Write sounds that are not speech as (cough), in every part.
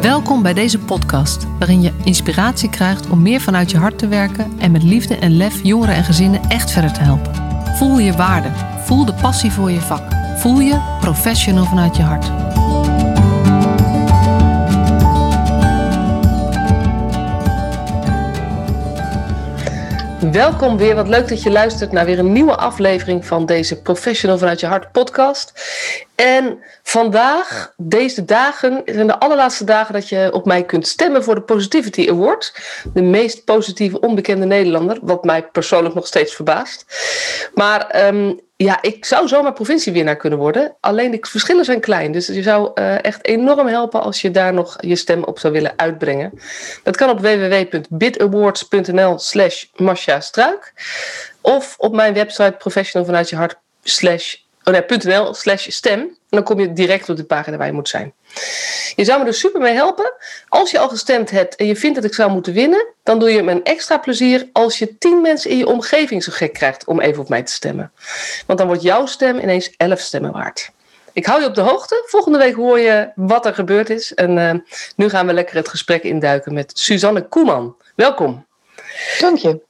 Welkom bij deze podcast, waarin je inspiratie krijgt om meer vanuit je hart te werken en met liefde en lef jongeren en gezinnen echt verder te helpen. Voel je waarde, voel de passie voor je vak, voel je professional vanuit je hart. Welkom weer. Wat leuk dat je luistert naar weer een nieuwe aflevering van deze Professional vanuit je hart podcast. En vandaag, deze dagen, zijn de allerlaatste dagen dat je op mij kunt stemmen voor de Positivity Award. De meest positieve onbekende Nederlander, wat mij persoonlijk nog steeds verbaast. Maar um, ja, ik zou zomaar provinciewinnaar kunnen worden. Alleen de verschillen zijn klein. Dus je zou uh, echt enorm helpen als je daar nog je stem op zou willen uitbrengen. Dat kan op www.bidawards.nl slash Struik. Of op mijn website professionalvanuitjehart slash oh nee, slash stem. En dan kom je direct op de pagina waar je moet zijn. Je zou me er super mee helpen. Als je al gestemd hebt en je vindt dat ik zou moeten winnen, dan doe je me een extra plezier als je tien mensen in je omgeving zo gek krijgt om even op mij te stemmen. Want dan wordt jouw stem ineens elf stemmen waard. Ik hou je op de hoogte. Volgende week hoor je wat er gebeurd is. En uh, nu gaan we lekker het gesprek induiken met Suzanne Koeman. Welkom. Dank je.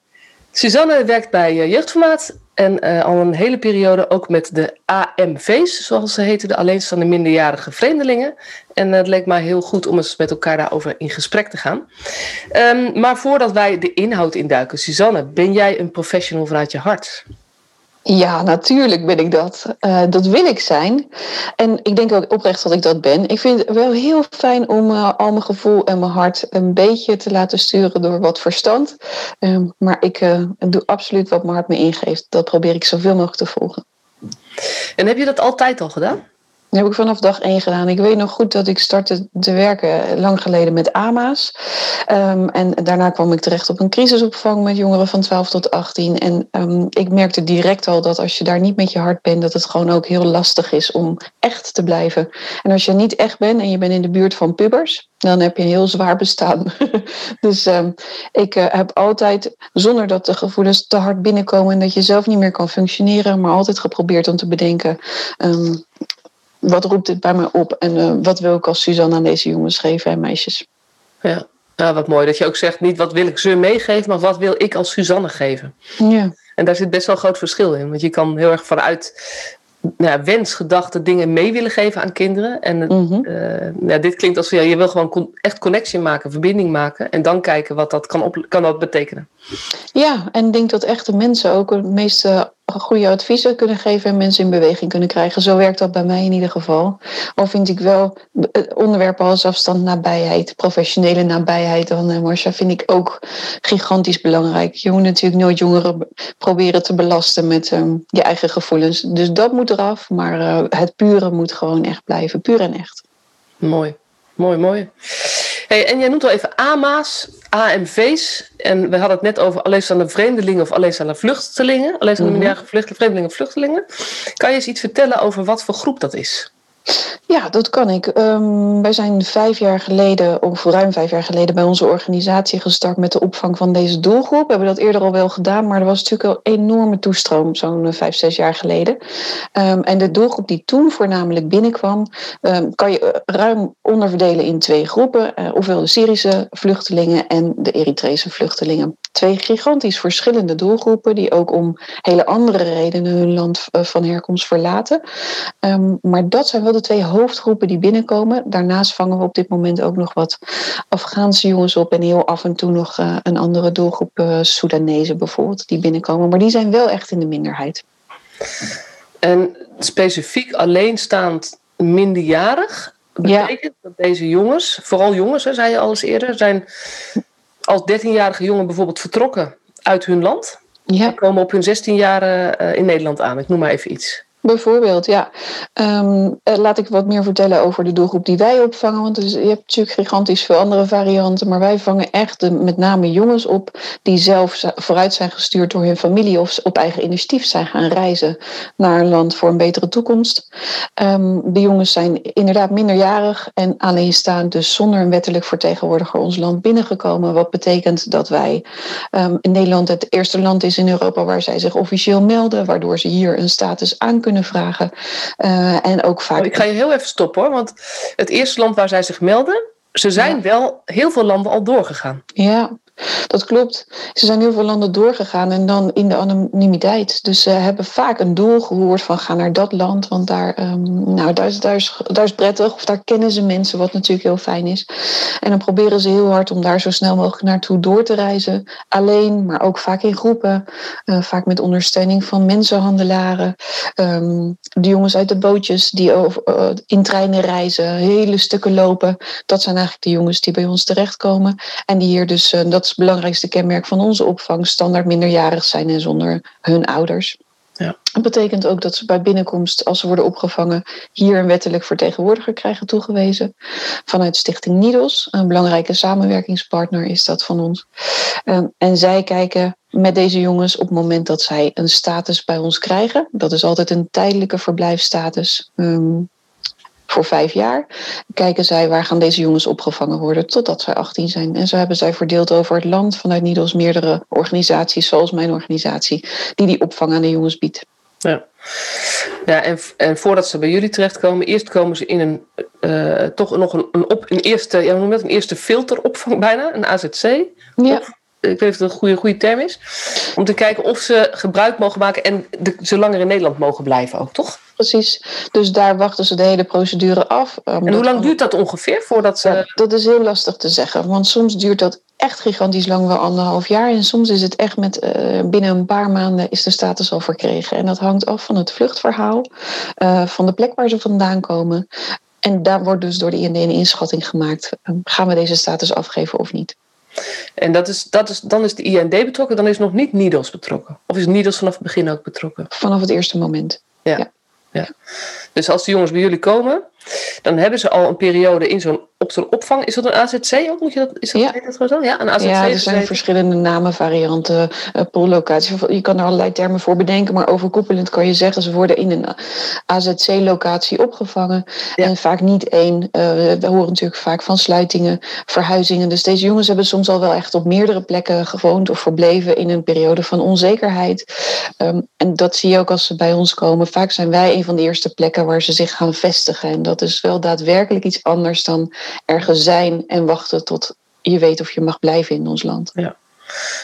Suzanne werkt bij uh, Jeugdformaat en uh, al een hele periode ook met de AMV's, zoals ze heten, de alleenstaande minderjarige vreemdelingen. En het leek mij heel goed om eens met elkaar daarover in gesprek te gaan. Um, maar voordat wij de inhoud induiken, Suzanne, ben jij een professional vanuit je hart? Ja, natuurlijk ben ik dat. Uh, dat wil ik zijn. En ik denk ook oprecht dat ik dat ben. Ik vind het wel heel fijn om uh, al mijn gevoel en mijn hart een beetje te laten sturen door wat verstand. Uh, maar ik doe absoluut wat mijn hart me ingeeft. Dat probeer ik zoveel mogelijk te volgen. En heb je dat altijd al gedaan? Dat heb ik vanaf dag één gedaan. Ik weet nog goed dat ik startte te werken lang geleden met AMA's. Um, en daarna kwam ik terecht op een crisisopvang met jongeren van 12 tot 18. En um, ik merkte direct al dat als je daar niet met je hart bent, dat het gewoon ook heel lastig is om echt te blijven. En als je niet echt bent en je bent in de buurt van pubers, dan heb je een heel zwaar bestaan. (laughs) dus um, ik uh, heb altijd, zonder dat de gevoelens te hard binnenkomen en dat je zelf niet meer kan functioneren, maar altijd geprobeerd om te bedenken wat roept dit bij mij op en uh, wat wil ik als Suzanne aan deze jongens geven en meisjes. Ja. wat mooi dat je ook zegt, niet wat wil ik ze meegeven, maar wat wil ik als Suzanne geven. Ja. En daar zit best wel een groot verschil in, want je kan heel erg vanuit nou, wensgedachte dingen mee willen geven aan kinderen. En mm -hmm. uh, ja, dit klinkt als ja, je wil gewoon con echt connectie maken, verbinding maken. En dan kijken wat dat kan, op, kan dat betekenen. Ja, en ik denk dat echte mensen ook het meeste goede adviezen kunnen geven en mensen in beweging kunnen krijgen. Zo werkt dat bij mij in ieder geval. Al vind ik wel onderwerpen als afstand, nabijheid, professionele nabijheid dan Marcia, vind ik ook gigantisch belangrijk. Je moet natuurlijk nooit jongeren proberen te belasten met um, je eigen gevoelens. Dus dat moet eraf, maar uh, het pure moet gewoon echt blijven. Puur en echt. Mooi, mooi, mooi. Hey, en jij noemt al even AMA's, AMV's. En we hadden het net over alleenstaande vreemdelingen of alleenstaande vluchtelingen. Alleenstaande mm -hmm. vlucht, vreemdelingen vluchtelingen. Kan je eens iets vertellen over wat voor groep dat is? Ja, dat kan ik. Um, wij zijn vijf jaar geleden, of ruim vijf jaar geleden, bij onze organisatie gestart met de opvang van deze doelgroep. We hebben dat eerder al wel gedaan, maar er was natuurlijk al enorme toestroom, zo'n vijf, zes jaar geleden. Um, en de doelgroep die toen voornamelijk binnenkwam, um, kan je ruim onderverdelen in twee groepen. Uh, ofwel de Syrische vluchtelingen en de Eritrese vluchtelingen. Twee gigantisch verschillende doelgroepen die ook om hele andere redenen hun land van herkomst verlaten. maar dat zijn wel de twee hoofdgroepen die binnenkomen. Daarnaast vangen we op dit moment ook nog wat Afghaanse jongens op en heel af en toe nog uh, een andere doelgroep uh, Soedanezen bijvoorbeeld die binnenkomen. Maar die zijn wel echt in de minderheid. En specifiek alleenstaand minderjarig betekent ja. dat deze jongens, vooral jongens, hè, zei je al eens eerder, zijn als 13-jarige jongen bijvoorbeeld vertrokken uit hun land. Ja. En komen op hun 16 jaar uh, in Nederland aan. Ik noem maar even iets. Bijvoorbeeld, ja. Um, laat ik wat meer vertellen over de doelgroep die wij opvangen. Want dus, je hebt natuurlijk gigantisch veel andere varianten. Maar wij vangen echt de, met name jongens op die zelf vooruit zijn gestuurd door hun familie. Of op eigen initiatief zijn gaan reizen naar een land voor een betere toekomst. Um, de jongens zijn inderdaad minderjarig en alleenstaand. Dus zonder een wettelijk vertegenwoordiger ons land binnengekomen. Wat betekent dat wij um, in Nederland het eerste land is in Europa waar zij zich officieel melden. Waardoor ze hier een status aan vragen. Uh, en ook vaak. Oh, ik ga je heel even stoppen hoor, want het eerste land waar zij zich melden ze zijn wel heel veel landen al doorgegaan. Ja, dat klopt. Ze zijn heel veel landen doorgegaan en dan in de anonimiteit. Dus ze hebben vaak een doel gehoord van ga naar dat land, want daar, um, nou, daar, is, daar, is, daar is prettig of daar kennen ze mensen, wat natuurlijk heel fijn is. En dan proberen ze heel hard om daar zo snel mogelijk naartoe door te reizen. Alleen, maar ook vaak in groepen. Uh, vaak met ondersteuning van mensenhandelaren. Um, de jongens uit de bootjes die over, uh, in treinen reizen, hele stukken lopen. Dat zijn eigenlijk de jongens die bij ons terechtkomen. En die hier dus, uh, dat is het belangrijkste kenmerk van onze opvang, standaard minderjarig zijn en zonder hun ouders. Ja. Dat betekent ook dat ze bij binnenkomst, als ze worden opgevangen, hier een wettelijk vertegenwoordiger krijgen toegewezen. Vanuit Stichting Nidos, een belangrijke samenwerkingspartner is dat van ons. Um, en zij kijken met deze jongens op het moment dat zij een status bij ons krijgen. Dat is altijd een tijdelijke verblijfsstatus. Um, voor vijf jaar. Kijken zij waar gaan deze jongens opgevangen worden totdat zij 18 zijn. En zo hebben zij verdeeld over het land vanuit Nidos meerdere organisaties, zoals mijn organisatie, die die opvang aan de jongens biedt. Ja, ja en, en voordat ze bij jullie terechtkomen, eerst komen ze in een uh, toch nog een, een, op, een eerste, ja, hoe noem dat, een eerste filteropvang bijna, een AZC. Ja. Ik weet niet of dat een goede, goede term is. Om te kijken of ze gebruik mogen maken en de, ze langer in Nederland mogen blijven ook, toch? Precies. Dus daar wachten ze de hele procedure af. Um, en hoe lang duurt dat ongeveer voordat ze. Ja, dat is heel lastig te zeggen. Want soms duurt dat echt gigantisch lang, wel anderhalf jaar. En soms is het echt met uh, binnen een paar maanden is de status al verkregen. En dat hangt af van het vluchtverhaal, uh, van de plek waar ze vandaan komen. En daar wordt dus door de IND een inschatting gemaakt. Gaan we deze status afgeven of niet? En dat is, dat is, dan is de IND betrokken, dan is nog niet NIDOS betrokken. Of is NIDOS vanaf het begin ook betrokken? Vanaf het eerste moment. Ja. ja. ja. Dus als de jongens bij jullie komen, dan hebben ze al een periode in zo'n, op zo'n opvang. Is dat een AZC ook? Moet je dat, is dat, ja. dat gewoon zo? Ja, een AZC. Ja, er zijn verschillende namen, varianten, uh, poollocaties. Je kan er allerlei termen voor bedenken, maar overkoepelend kan je zeggen, ze worden in een AZC-locatie opgevangen. Ja. En vaak niet één. Uh, we horen natuurlijk vaak van sluitingen, verhuizingen. Dus deze jongens hebben soms al wel echt op meerdere plekken gewoond of verbleven in een periode van onzekerheid. Um, en dat zie je ook als ze bij ons komen. Vaak zijn wij een van de eerste plekken waar ze zich gaan vestigen. En dat is wel daadwerkelijk iets anders dan ergens zijn en wachten tot je weet of je mag blijven in ons land. Ja.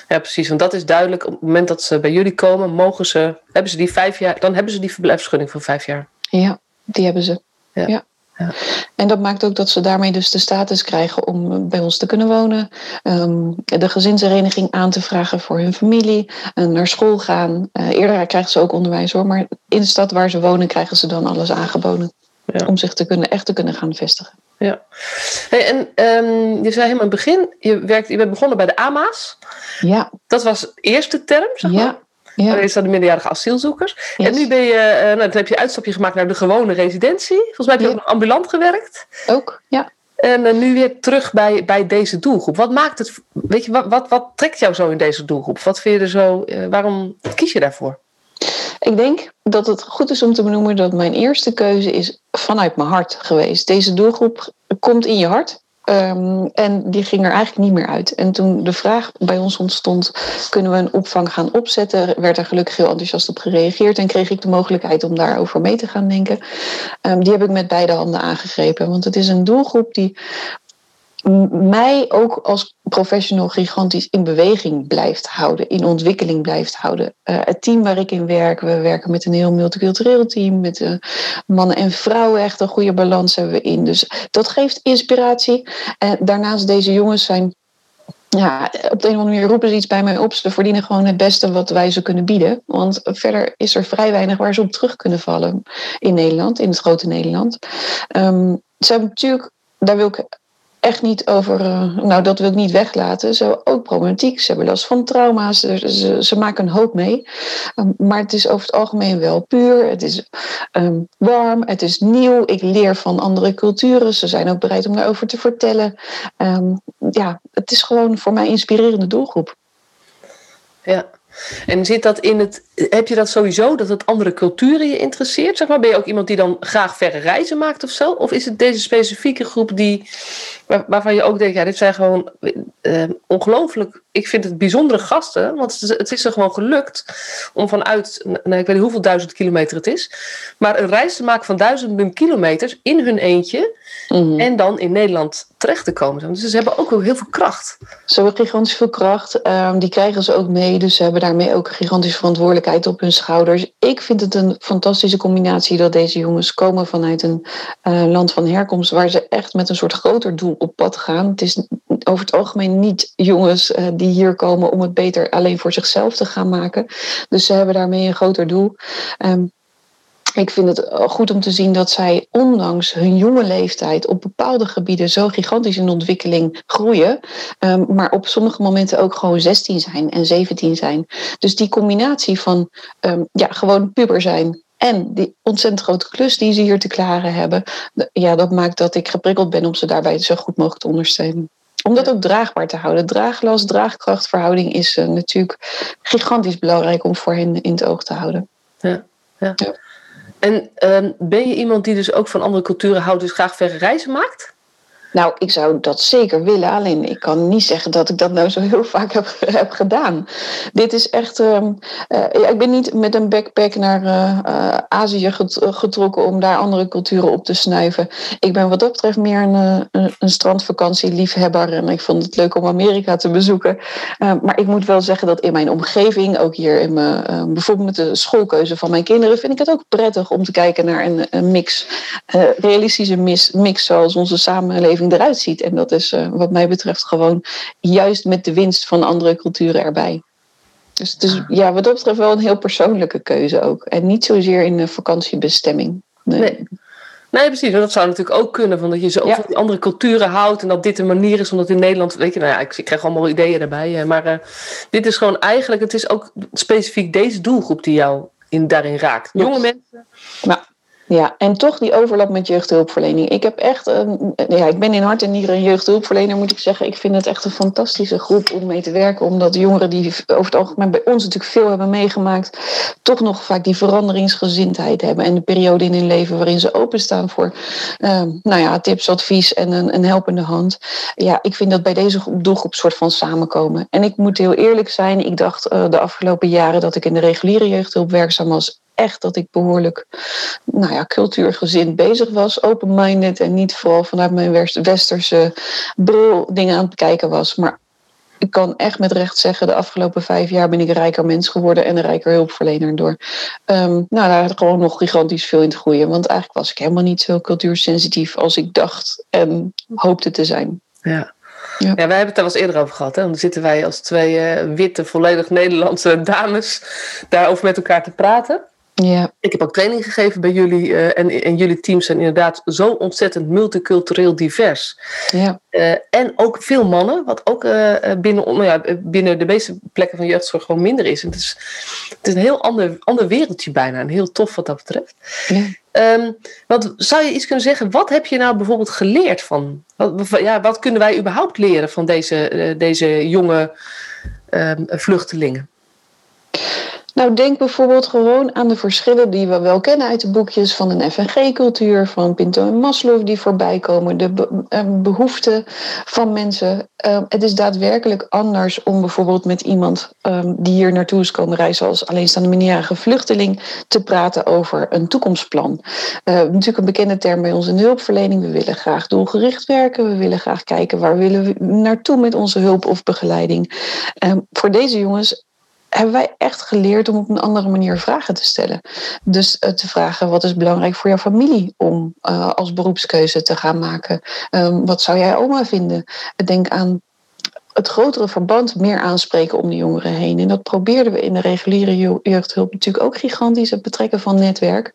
Ja, precies. Want dat is duidelijk. Op het moment dat ze bij jullie komen, mogen ze, hebben ze die vijf jaar, dan hebben ze die verblijfsvergunning van vijf jaar. Ja, die hebben ze. Ja. ja. Ja. En dat maakt ook dat ze daarmee dus de status krijgen om bij ons te kunnen wonen, um, de gezinshereniging aan te vragen voor hun familie, uh, naar school gaan. Uh, eerder krijgen ze ook onderwijs hoor, maar in de stad waar ze wonen krijgen ze dan alles aangeboden ja. om zich te kunnen, echt te kunnen gaan vestigen. Ja. Hey, en um, je zei helemaal in het begin, je, werkt, je bent begonnen bij de AMA's. Ja. Dat was de eerste term, zeg maar. Ja. Ja. Dan zijn de minderjarige asielzoekers. Yes. En nu ben je, uh, nou, dan heb je een uitstapje gemaakt naar de gewone residentie. Volgens mij heb je Ja. ook ambulant gewerkt. Ook, ja. En uh, nu weer terug bij, bij deze doelgroep. Wat maakt het, weet je, wat, wat, wat trekt jou zo in deze doelgroep? Wat vind je er zo, uh, waarom kies je daarvoor? Ik denk dat het goed is om te benoemen dat mijn eerste keuze is vanuit mijn hart geweest. Deze doelgroep komt in je hart. Um, en die ging er eigenlijk niet meer uit. En toen de vraag bij ons ontstond: kunnen we een opvang gaan opzetten? werd er gelukkig heel enthousiast op gereageerd en kreeg ik de mogelijkheid om daarover mee te gaan denken. Um, die heb ik met beide handen aangegrepen, want het is een doelgroep die mij ook als professional gigantisch in beweging blijft houden, in ontwikkeling blijft houden. Uh, het team waar ik in werk, we werken met een heel multicultureel team, met uh, mannen en vrouwen, echt een goede balans hebben we in. Dus dat geeft inspiratie. En daarnaast, deze jongens zijn ja, op de een of andere manier roepen ze iets bij mij op. Ze verdienen gewoon het beste wat wij ze kunnen bieden. Want verder is er vrij weinig waar ze op terug kunnen vallen in Nederland, in het grote Nederland. Um, ze natuurlijk, daar wil ik echt niet over, uh, nou dat wil ik niet weglaten. Ze hebben ook problematiek, ze hebben last van trauma's, ze, ze, maken een hoop mee. Um, maar het is over het algemeen wel puur, het is um, warm, het is nieuw. Ik leer van andere culturen, ze zijn ook bereid om daarover te vertellen. Um, ja, het is gewoon voor mij een inspirerende doelgroep. Ja, En zit dat in het, heb je dat sowieso, dat het andere culturen je interesseert? Zeg maar? Ben je ook iemand die dan graag verre reizen maakt of zo? Of is het deze specifieke groep die, waarvan je ook denkt, ja, dit zijn gewoon uh, ongelooflijk, ik vind het bijzondere gasten, want het is er gewoon gelukt om vanuit, nou, ik weet niet hoeveel duizend kilometer het is, maar een reis te maken van duizenden kilometers in hun eentje mhm. en dan in Nederland terecht te komen. Dus ze hebben ook heel veel kracht. Ze hebben gigantisch veel kracht, um, die krijgen ze ook mee, dus ze hebben daarmee ook een gigantische verantwoordelijkheid op hun schouders. Ik vind het een fantastische combinatie dat deze jongens komen vanuit een uh, land van herkomst waar ze echt met een soort groter doel op pad gaan. Het is over het algemeen niet jongens uh, die hier komen om het beter alleen voor zichzelf te gaan maken. Dus ze hebben daarmee een groter doel. Um, ik vind het goed om te zien dat zij, ondanks hun jonge leeftijd, op bepaalde gebieden zo gigantisch in ontwikkeling groeien. Um, maar op sommige momenten ook gewoon 16 zijn en 17 zijn. Dus die combinatie van um, ja, gewoon puber zijn. En die ontzettend grote klus die ze hier te klaren hebben. Ja, dat maakt dat ik geprikkeld ben om ze daarbij zo goed mogelijk te ondersteunen. Om dat ook draagbaar te houden. Draaglast, draagkrachtverhouding is uh, natuurlijk gigantisch belangrijk om voor hen in het oog te houden. Ja, ja. ja. En um, ben je iemand die dus ook van andere culturen houdt, dus graag verre reizen maakt? Nou, ik zou dat zeker willen. Alleen ik kan niet zeggen dat ik dat nou zo heel vaak heb, (laughs) heb gedaan. Dit is echt. Uh, uh, ik ben niet met een backpack naar uh, Azië getrokken om daar andere culturen op te snuiven. Ik ben wat dat betreft meer een, een, strandvakantieliefhebber. En ik vond het leuk om Amerika te bezoeken. maar ik moet wel zeggen dat in mijn omgeving, ook hier in mijn, bijvoorbeeld met de schoolkeuze van mijn kinderen, vind ik het ook prettig om te kijken naar een, een mix. realistische mix zoals onze samenleving eruit ziet. En dat is uh, wat mij betreft gewoon juist met de winst van andere culturen erbij. Dus het is ja, wat dat betreft wel een heel persoonlijke keuze ook. En niet zozeer in een vakantiebestemming. Nee. nee. Nee, precies. Dat zou natuurlijk ook kunnen. Van dat je zo ja. van die andere culturen houdt. En dat dit een manier is. Omdat in Nederland. Weet je, nou ja, ik, ik krijg allemaal ideeën erbij. Maar uh, dit is gewoon eigenlijk. Het is ook specifiek deze doelgroep die jou in, daarin raakt. Jonge mensen. Ja. Ja, en toch die overlap met jeugdhulpverlening. Ik heb echt, ja, ik ben in hart en nieren een jeugdhulpverlener, moet ik zeggen. Ik vind het echt een fantastische groep om mee te werken, omdat jongeren die over het algemeen bij ons natuurlijk veel hebben meegemaakt, toch nog vaak die veranderingsgezindheid hebben en de periode in hun leven waarin ze openstaan voor, uh, nou ja, tips, advies en een, een helpende hand. Ja, ik vind dat bij deze doelgroep soort van samenkomen. En ik moet heel eerlijk zijn, ik dacht uh, de afgelopen jaren dat ik in de reguliere jeugdhulp werkzaam was, echt dat ik behoorlijk nou ja, cultuurgezind bezig was, open-minded en niet vooral vanuit mijn westerse bril dingen aan het kijken was. Maar ik kan echt met recht zeggen, de afgelopen vijf jaar ben ik een rijker mens geworden en een rijker hulpverlener door. Um, nou, daar gewoon nog gigantisch veel in te groeien. Want eigenlijk was ik helemaal niet zo cultuursensitief als ik dacht en hoopte te zijn. Ja. Ja. ja, wij hebben het daar wel eens eerder over gehad. Hè? Dan zitten wij als twee uh, witte, volledig Nederlandse dames daarover met elkaar te praten. Ja. Ik heb ook training gegeven bij jullie uh, en, en jullie teams zijn inderdaad zo ontzettend multicultureel divers. Ja. Uh, en ook veel mannen, wat ook uh, binnen, nou ja, binnen de meeste plekken van jeugdzorg gewoon minder is. En het is, het is een heel ander, ander wereldje bijna en heel tof wat dat betreft. Ja. Um, wat, zou je iets kunnen zeggen, wat heb je nou bijvoorbeeld geleerd van? Wat, ja, wat kunnen wij überhaupt leren van deze, deze jonge um, vluchtelingen? Nou, denk bijvoorbeeld gewoon aan de verschillen die we wel kennen uit de boekjes van een FNG-cultuur, van Pinto en Maslow die voorbij komen, de ehm, behoeften van mensen. Ehm, het is daadwerkelijk anders om bijvoorbeeld met iemand um, die hier naartoe is komen reizen als alleenstaande minderjarige vluchteling te praten over een toekomstplan. Uh, natuurlijk een bekende term bij ons in de hulpverlening. We willen graag doelgericht werken. We willen graag kijken waar willen we naartoe met onze hulp of begeleiding. voor deze jongens hebben wij echt geleerd om op een andere manier vragen te stellen. Dus uh, te vragen, wat is belangrijk voor jouw familie om uh, als beroepskeuze te gaan maken? Um, wat zou jij oma vinden? Denk aan het grotere verband meer aanspreken om de jongeren heen. En dat probeerden we in de reguliere jeugdhulp natuurlijk ook gigantisch, het betrekken van netwerk.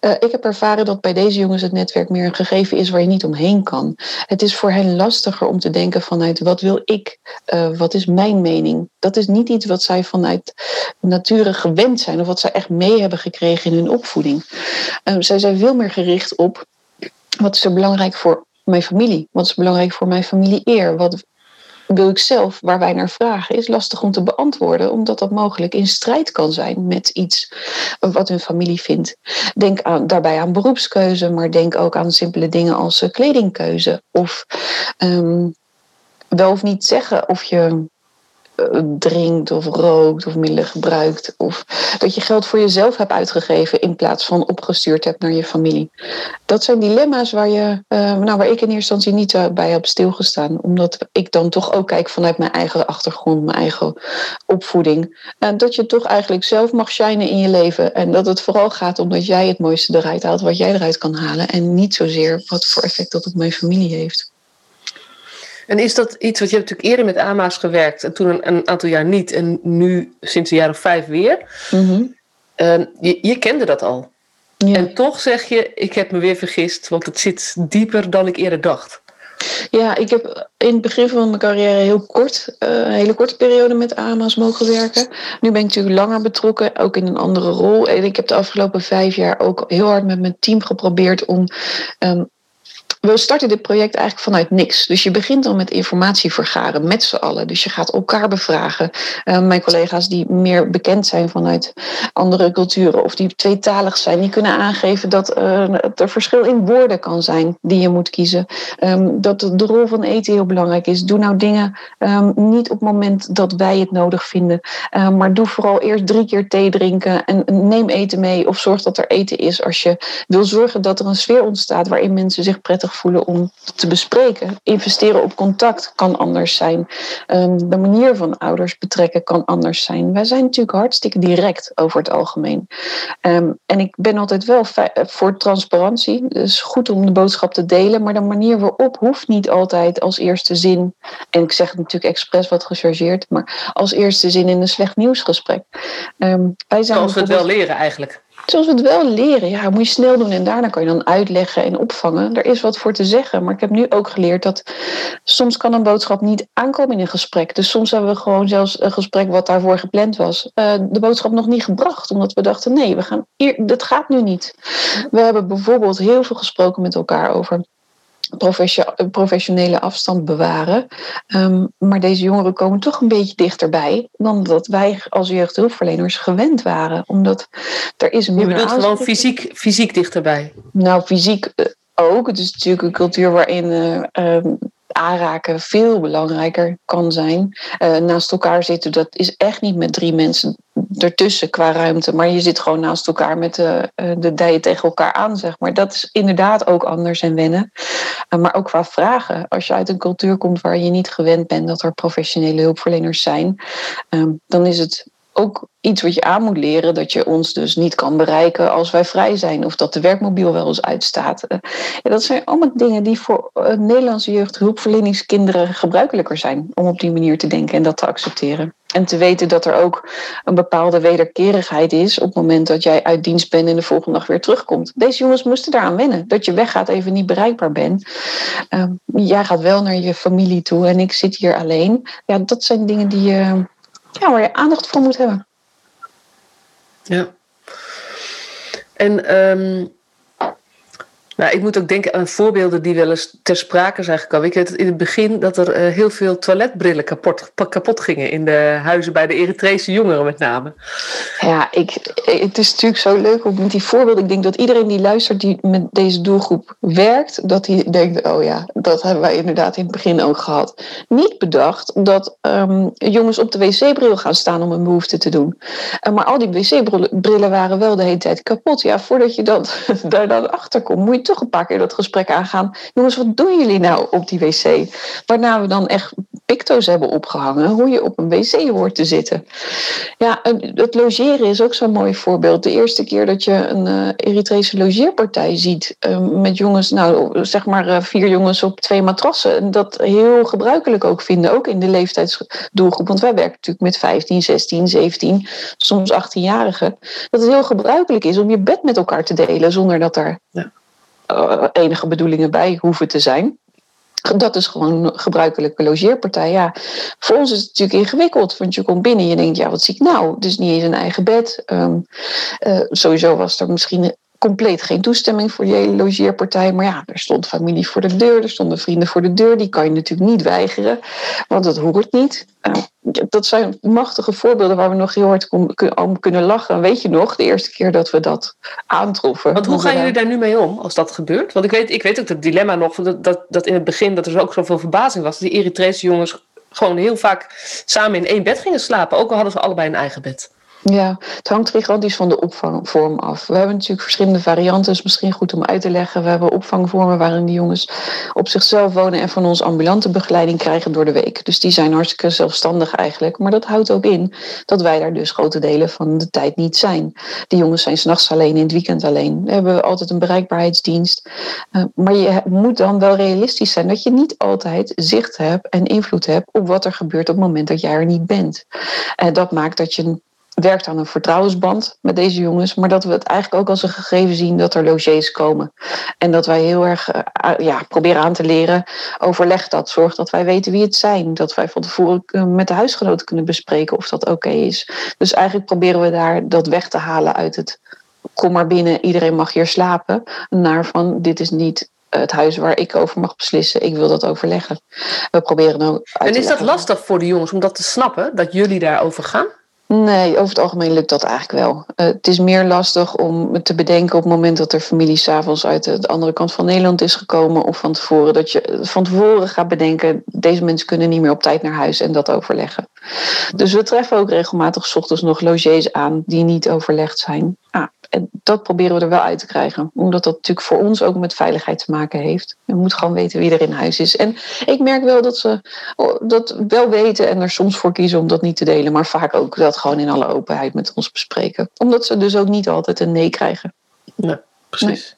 Uh, ik heb ervaren dat bij deze jongens het netwerk meer een gegeven is waar je niet omheen kan. Het is voor hen lastiger om te denken vanuit wat wil ik, uh, wat is mijn mening. Dat is niet iets wat zij vanuit nature gewend zijn of wat zij echt mee hebben gekregen in hun opvoeding. Uh, zij zijn veel meer gericht op wat is er belangrijk voor mijn familie? Wat is belangrijk voor mijn familie eer? Wat zelf, waar wij naar vragen, is lastig om te beantwoorden, omdat dat mogelijk in strijd kan zijn met iets wat hun familie vindt. Denk daarbij aan beroepskeuze, maar denk ook aan simpele dingen als uh, kledingkeuze. Of um, wel of niet zeggen of je drinkt of rookt of middelen gebruikt. Of dat je geld voor jezelf hebt uitgegeven in plaats van opgestuurd hebt naar je familie. Dat zijn dilemma's waar, je, uh, nou, waar ik in eerste instantie niet uh, bij heb stilgestaan. Omdat ik dan toch ook kijk vanuit mijn eigen achtergrond, mijn eigen opvoeding. En dat je toch eigenlijk zelf mag shinen in je leven. En dat het vooral gaat om dat jij het mooiste eruit haalt, wat jij eruit kan halen. En niet zozeer wat voor effect dat op mijn familie heeft. En is dat iets, wat je hebt natuurlijk eerder met AMA's gewerkt en toen een, een aantal jaar niet en nu sinds een jaar of vijf weer. Mm-hmm. Uh, je, je, kende dat al. Ja. En toch zeg je, ik heb me weer vergist, want het zit dieper dan ik eerder dacht. Ja, ik heb in het begin van mijn carrière heel kort, uh, een hele korte periode met AMA's mogen werken. Nu ben ik natuurlijk langer betrokken, ook in een andere rol. En ik heb de afgelopen vijf jaar ook heel hard met mijn team geprobeerd om um, we starten dit project eigenlijk vanuit niks. Dus je begint dan met informatie vergaren met z'n allen. Dus je gaat elkaar bevragen. Uh, mijn collega's die meer bekend zijn vanuit andere culturen of die tweetalig zijn, die kunnen aangeven dat uh, er verschil in woorden kan zijn die je moet kiezen. Um, dat de rol van eten heel belangrijk is. Doe nou dingen um, niet op het moment dat wij het nodig vinden, uh, maar doe vooral eerst drie keer thee drinken en neem eten mee of zorg dat er eten is als je wil zorgen dat er een sfeer ontstaat waarin mensen zich prettig voelen om te bespreken. Investeren op contact kan anders zijn. Um, de manier van ouders betrekken kan anders zijn. Wij zijn natuurlijk hartstikke direct over het algemeen. Um, en ik ben altijd wel voor transparantie. Het is goed om de boodschap te delen, maar de manier waarop hoeft niet altijd als eerste zin. En ik zeg het natuurlijk expres wat gechargeerd, maar als eerste zin in een slecht nieuwsgesprek. Um, wij zijn Zoals we het wel leren eigenlijk. Zoals we het wel leren, ja, moet je snel doen en daarna kan je dan uitleggen en opvangen. Er is wat voor te zeggen, maar ik heb nu ook geleerd dat soms kan een boodschap niet aankomen in een gesprek. Dus soms hebben we gewoon zelfs een gesprek wat daarvoor gepland was, uh, de boodschap nog niet gebracht, omdat we dachten nee, we gaan hier, dat gaat nu niet. We hebben bijvoorbeeld heel veel gesproken met elkaar over professionele afstand bewaren. Um, maar deze jongeren komen toch een beetje dichterbij dan dat wij als jeugdhulpverleners gewend waren. Omdat er is een. Je bedoelt gewoon fysiek, fysiek dichterbij? Nou, fysiek ook. Het is natuurlijk een cultuur waarin. Uh, um, aanraken veel belangrijker kan zijn. Uh, naast elkaar zitten, dat is echt niet met drie mensen ertussen qua ruimte. Maar je zit gewoon naast elkaar met de, de dijen tegen elkaar aan, zeg maar. Dat is inderdaad ook anders en wennen. Uh, maar ook qua vragen. Als je uit een cultuur komt waar je niet gewend bent dat er professionele hulpverleners zijn, um, dan is het ook iets wat je aan moet leren, dat je ons dus niet kan bereiken als wij vrij zijn, of dat de werkmobiel wel eens uitstaat. Ja, dat zijn allemaal dingen die voor uh, Nederlandse jeugdhulpverleningskinderen gebruikelijker zijn om op die manier te denken en dat te accepteren. En te weten dat er ook een bepaalde wederkerigheid is op het moment dat jij uit dienst bent en de volgende dag weer terugkomt. Deze jongens moesten daaraan wennen. Dat je weggaat, even niet bereikbaar bent. Uh, jij gaat wel naar je familie toe en ik zit hier alleen. Ja, dat zijn dingen die je ja, waar je aandacht voor moet hebben. Ja. En um, nou, ik moet ook denken aan voorbeelden die wel eens ter sprake zijn gekomen. Ik weet in het begin dat er uh, heel veel toiletbrillen kapot, kapot gingen in de huizen bij de Eritrese jongeren met name. Ja, ik, het is natuurlijk zo leuk om met die voorbeelden. Ik denk dat iedereen die luistert die met deze doelgroep werkt, dat hij denkt, oh ja, dat hebben wij inderdaad in het begin ook gehad. Niet bedacht dat um, jongens op de wc-bril gaan staan om een behoefte te doen. Uh, maar al die wc-brillen waren wel de hele tijd kapot. Ja, voordat je dat, (laughs) daar dan achter komt, moet toch een paar keer dat gesprek aangaan. Jongens, wat doen jullie nou op die wc? Waarna we dan echt picto's hebben opgehangen hoe je op een wc hoort te zitten. Ja, het logeren is ook zo'n mooi voorbeeld. De eerste keer dat je een uh, Eritrese logeerpartij ziet uh, met jongens, nou zeg maar uh, vier jongens op twee matrassen. En dat heel gebruikelijk ook vinden, ook in de leeftijdsdoelgroep. Want wij werken natuurlijk met 15, 16, 17, soms 18-jarigen. Dat het heel gebruikelijk is om je bed met elkaar te delen zonder dat er ja. Uh, enige bedoelingen bij hoeven te zijn. Dat is gewoon een gebruikelijke logeerpartij. Ja, voor ons is het natuurlijk ingewikkeld, want je komt binnen en je denkt, ja, wat zie ik nou? Is niet eens een eigen bed. Um, uh, sowieso was er misschien compleet geen toestemming voor hele logeerpartij. Maar ja, er stond familie voor de deur, er stonden vrienden voor de deur. Die kan je natuurlijk niet weigeren, want dat hoort niet. Uh, dat zijn machtige voorbeelden waar we nog heel hard om kunnen lachen. Weet je nog, de eerste keer dat we dat aantroffen. Want hoe gaan jullie daar nu mee om als dat gebeurt? Want ik weet, ik weet ook het dilemma nog, dat, dat, dat in het begin dat er ook zoveel verbazing was. Die Eritrese jongens gewoon heel vaak samen in één bed gingen slapen. Ook al hadden ze allebei een eigen bed. Ja, het hangt gigantisch van de opvangvorm af. We hebben natuurlijk verschillende varianten, is misschien goed om uit te leggen. We hebben opvangvormen waarin die jongens op zichzelf wonen en van ons ambulante begeleiding krijgen door de week. Dus die zijn hartstikke zelfstandig eigenlijk. Maar dat houdt ook in dat wij daar dus grote delen van de tijd niet zijn. Die jongens zijn s'nachts alleen, in het weekend alleen. We hebben altijd een bereikbaarheidsdienst. Uh, maar je moet dan wel realistisch zijn dat je niet altijd zicht hebt en invloed hebt op wat er gebeurt op het moment dat jij er niet bent. En dat maakt dat je werkt aan een vertrouwensband met deze jongens, maar dat we het eigenlijk ook als een gegeven zien dat er logies komen. En dat wij heel erg uh, ja, proberen aan te leren, overleg dat, zorg dat wij weten wie het zijn, dat wij van tevoren met de huisgenoten kunnen bespreken of dat oké is. Dus eigenlijk proberen we daar dat weg te halen uit het kom maar binnen, iedereen mag hier slapen, naar van dit is niet het huis waar ik over mag beslissen. Ik wil dat overleggen. We proberen ook. En is dat lastig voor de jongens om dat te snappen, dat jullie daarover gaan? Nee, over het algemeen lukt dat eigenlijk wel. Uh, het is meer lastig om te bedenken op het moment dat er familie s'avonds uit de andere kant van Nederland is gekomen. Of van tevoren dat je van tevoren gaat bedenken, deze mensen kunnen niet meer op tijd naar huis en dat overleggen. Dus we treffen ook regelmatig s ochtends nog logies aan die niet overlegd zijn. Ah, en dat proberen we er wel uit te krijgen. Omdat dat natuurlijk voor ons ook met veiligheid te maken heeft. Je moet gewoon weten wie er in huis is. En ik merk wel dat ze dat wel weten en er soms voor kiezen om dat niet te delen. Maar vaak ook dat gewoon in alle openheid met ons bespreken. Omdat ze dus ook niet altijd een nee krijgen. Nee, precies.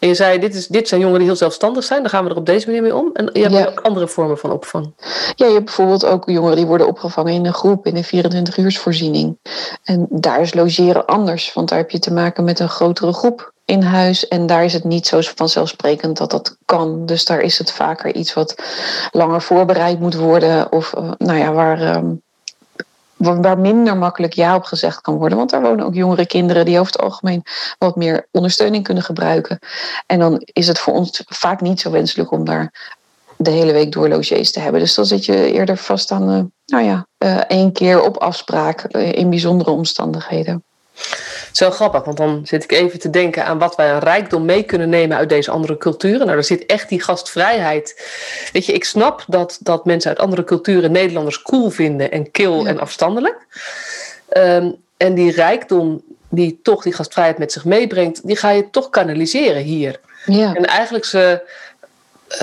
En je zei, dit, is, dit zijn jongeren die heel zelfstandig zijn. Dan gaan we er op deze manier mee om. En je hebt ook andere vormen van opvang. Ja, je hebt bijvoorbeeld ook jongeren die worden opgevangen in een groep, in een 24-uursvoorziening. En daar is logeren anders, want daar heb je te maken met een grotere groep in huis. En daar is het niet zo vanzelfsprekend dat dat kan. Dus daar is het vaker iets wat langer voorbereid moet worden. Of eh, nou ja, waar ehm, waar minder makkelijk ja op gezegd kan worden. Want daar wonen ook jongere kinderen die over het algemeen wat meer ondersteuning kunnen gebruiken. En dan is het voor ons vaak niet zo wenselijk om daar de hele week door logies te hebben. Dus dan zit je eerder vast aan, uh, nou ja, uh, één keer op afspraak uh, in bijzondere omstandigheden. Zo grappig, want dan zit ik even te denken aan wat wij een rijkdom mee kunnen nemen uit deze andere culturen. Nou, daar zit echt die gastvrijheid. Weet je, ik snap dat, dat mensen uit andere culturen Nederlanders cool vinden en kil en afstandelijk. Um, en die rijkdom die toch die gastvrijheid met zich meebrengt, die ga je toch kanaliseren hier. Ja. En eigenlijk ze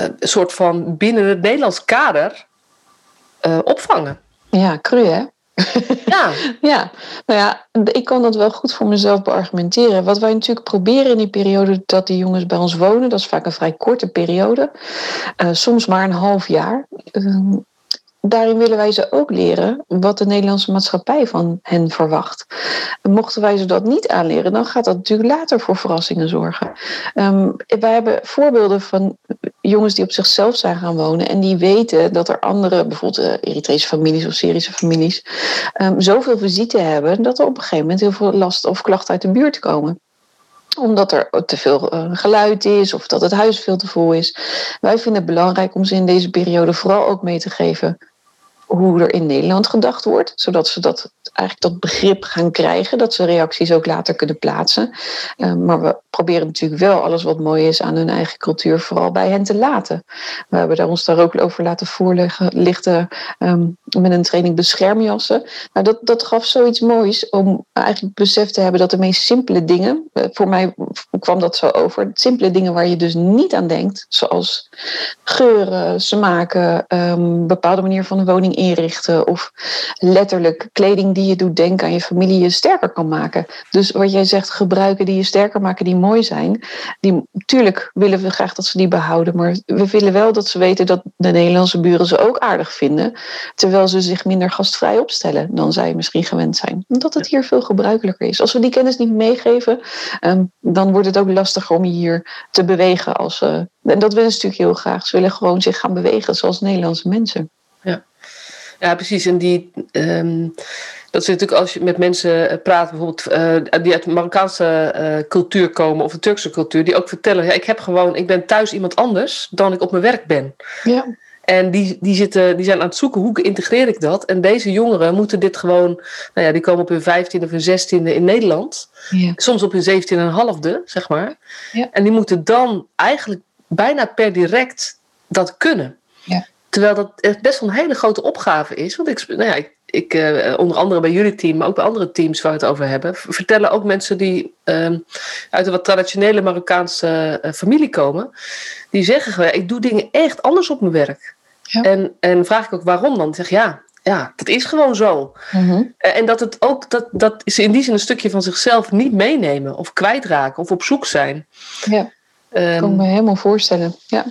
uh, een soort van binnen het Nederlands kader uh, opvangen. Ja, cru hè? Ja. (laughs) ja, nou ja, ik kan dat wel goed voor mezelf beargumenteren. Wat wij natuurlijk proberen in die periode dat die jongens bij ons wonen, dat is vaak een vrij korte periode, uh, soms maar een half jaar. Uh, daarin willen wij ze ook leren wat de Nederlandse maatschappij van hen verwacht. Mochten wij ze dat niet aanleren, dan gaat dat natuurlijk later voor verrassingen zorgen. Um, wij hebben voorbeelden van jongens die op zichzelf zijn gaan wonen en die weten dat er andere, bijvoorbeeld Eritrese families of Syrische families, um, zoveel visite hebben dat er op een gegeven moment heel veel last of klachten uit de buurt komen omdat er te veel uh, geluid is of dat het huis veel te vol is. Wij vinden het belangrijk om ze in deze periode vooral ook mee te geven hoe er in Nederland gedacht wordt, zodat ze dat eigenlijk dat begrip gaan krijgen, dat ze reacties ook later kunnen plaatsen. Uh, maar we proberen natuurlijk wel alles wat mooi is aan hun eigen cultuur vooral bij hen te laten. We hebben daar ons daar ook over laten voorlichten um, met een training beschermjassen. Nou, dat, dat gaf zoiets moois om eigenlijk besef te hebben dat de meest simpele dingen, uh, voor mij kwam dat zo over, simpele dingen waar je dus niet aan denkt, zoals geuren, smaken, um, bepaalde manier van de woning inrichten of letterlijk kleding die je doet denken aan je familie je sterker kan maken. Dus wat jij zegt, gebruiken die je sterker maken, die mooi zijn. Die, tuurlijk willen we graag dat ze die behouden, maar we willen wel dat ze weten dat de Nederlandse buren ze ook aardig vinden, terwijl ze zich minder gastvrij opstellen dan zij misschien gewend zijn. Omdat het hier veel gebruikelijker is. Als we die kennis niet meegeven, um, dan wordt het ook lastiger om je hier te bewegen. Als, uh, en dat willen ze natuurlijk heel graag. Ze willen gewoon zich gaan bewegen zoals Nederlandse mensen. Ja. Ja, precies. En die, um, Dat is natuurlijk als je met mensen praat, bijvoorbeeld die uit de Marokkaanse cultuur komen of de Turkse cultuur, die ook vertellen: ja, ik heb gewoon, ik ben thuis iemand anders dan ik op mijn werk ben. Ja. En die, die, zitten, die zijn aan het zoeken hoe integreer ik dat. En deze jongeren moeten dit gewoon, nou ja, die komen op hun vijftiende of hun zestiende in Nederland. Ja. Soms op hun zeventiende en een halfde, zeg maar. Ja. En die moeten dan eigenlijk bijna per direct dat kunnen. Terwijl dat echt best wel een hele grote opgave is. Want ik, nou ja, ik, ik uh, onder andere bij jullie team, maar ook bij andere teams waar we het over hebben, vertellen ook mensen die uh, uit een wat traditionele Marokkaanse uh, familie komen, die zeggen gewoon, ik doe dingen echt anders op mijn werk. Ja. En, en vraag ik ook waarom dan? Ik zeg ja, ja, dat is gewoon zo. Mm -hmm. En dat het ook, dat, dat is in die zin een stukje van zichzelf niet meenemen of kwijtraken of op zoek zijn. Ja, dat um, kan ik me helemaal voorstellen. Ja.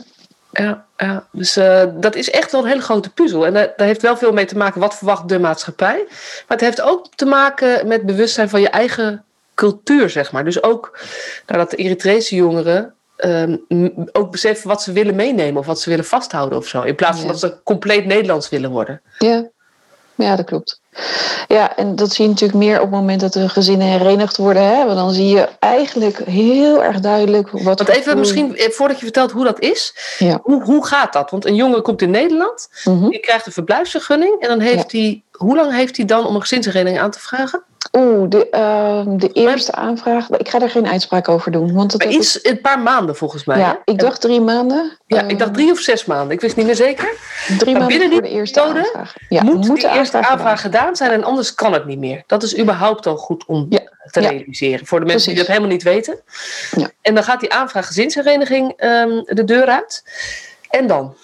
Ja, ja. dus uh, dat is echt wel een hele grote puzzel. En daar, daar, heeft wel veel mee te maken wat verwacht de maatschappij. Maar het heeft ook te maken met bewustzijn van je eigen cultuur, zeg maar. Dus ook nou, dat de Eritrese jongeren um, ook beseffen wat ze willen meenemen of wat ze willen vasthouden of zo. In plaats van Ja. dat ze compleet Nederlands willen worden. Ja. ja, dat klopt. Ja, en dat zie je natuurlijk meer op het moment dat de gezinnen herenigd worden. Hè? Want dan zie je eigenlijk heel erg duidelijk wat. Want even misschien, eh, voordat je vertelt hoe dat is, Ja. hoe, hoe gaat dat? Want een jongen komt in Nederland, Mhm. die krijgt een verblijfsvergunning en dan heeft hij, hoe lang heeft hij dan om een gezinshereniging aan te vragen? Oeh, de, ehm, de eerste aanvraag. Ik ga daar geen uitspraak over doen. Want het Maar iets, een paar maanden volgens mij. hè? Ja, ik dacht drie maanden. Ja, ik dacht drie of zes maanden. Ik wist niet meer zeker. drie maanden binnen voor die de eerste periode aanvraag. Ja, Moet moet de eerste aanvraag aanvraag gedaan zijn en anders kan het niet meer. Dat is überhaupt al goed om Ja, te ja. realiseren. Voor de mensen die dat helemaal niet weten. Ja. En dan gaat die aanvraag gezinshereniging ehm, de deur uit. En dan?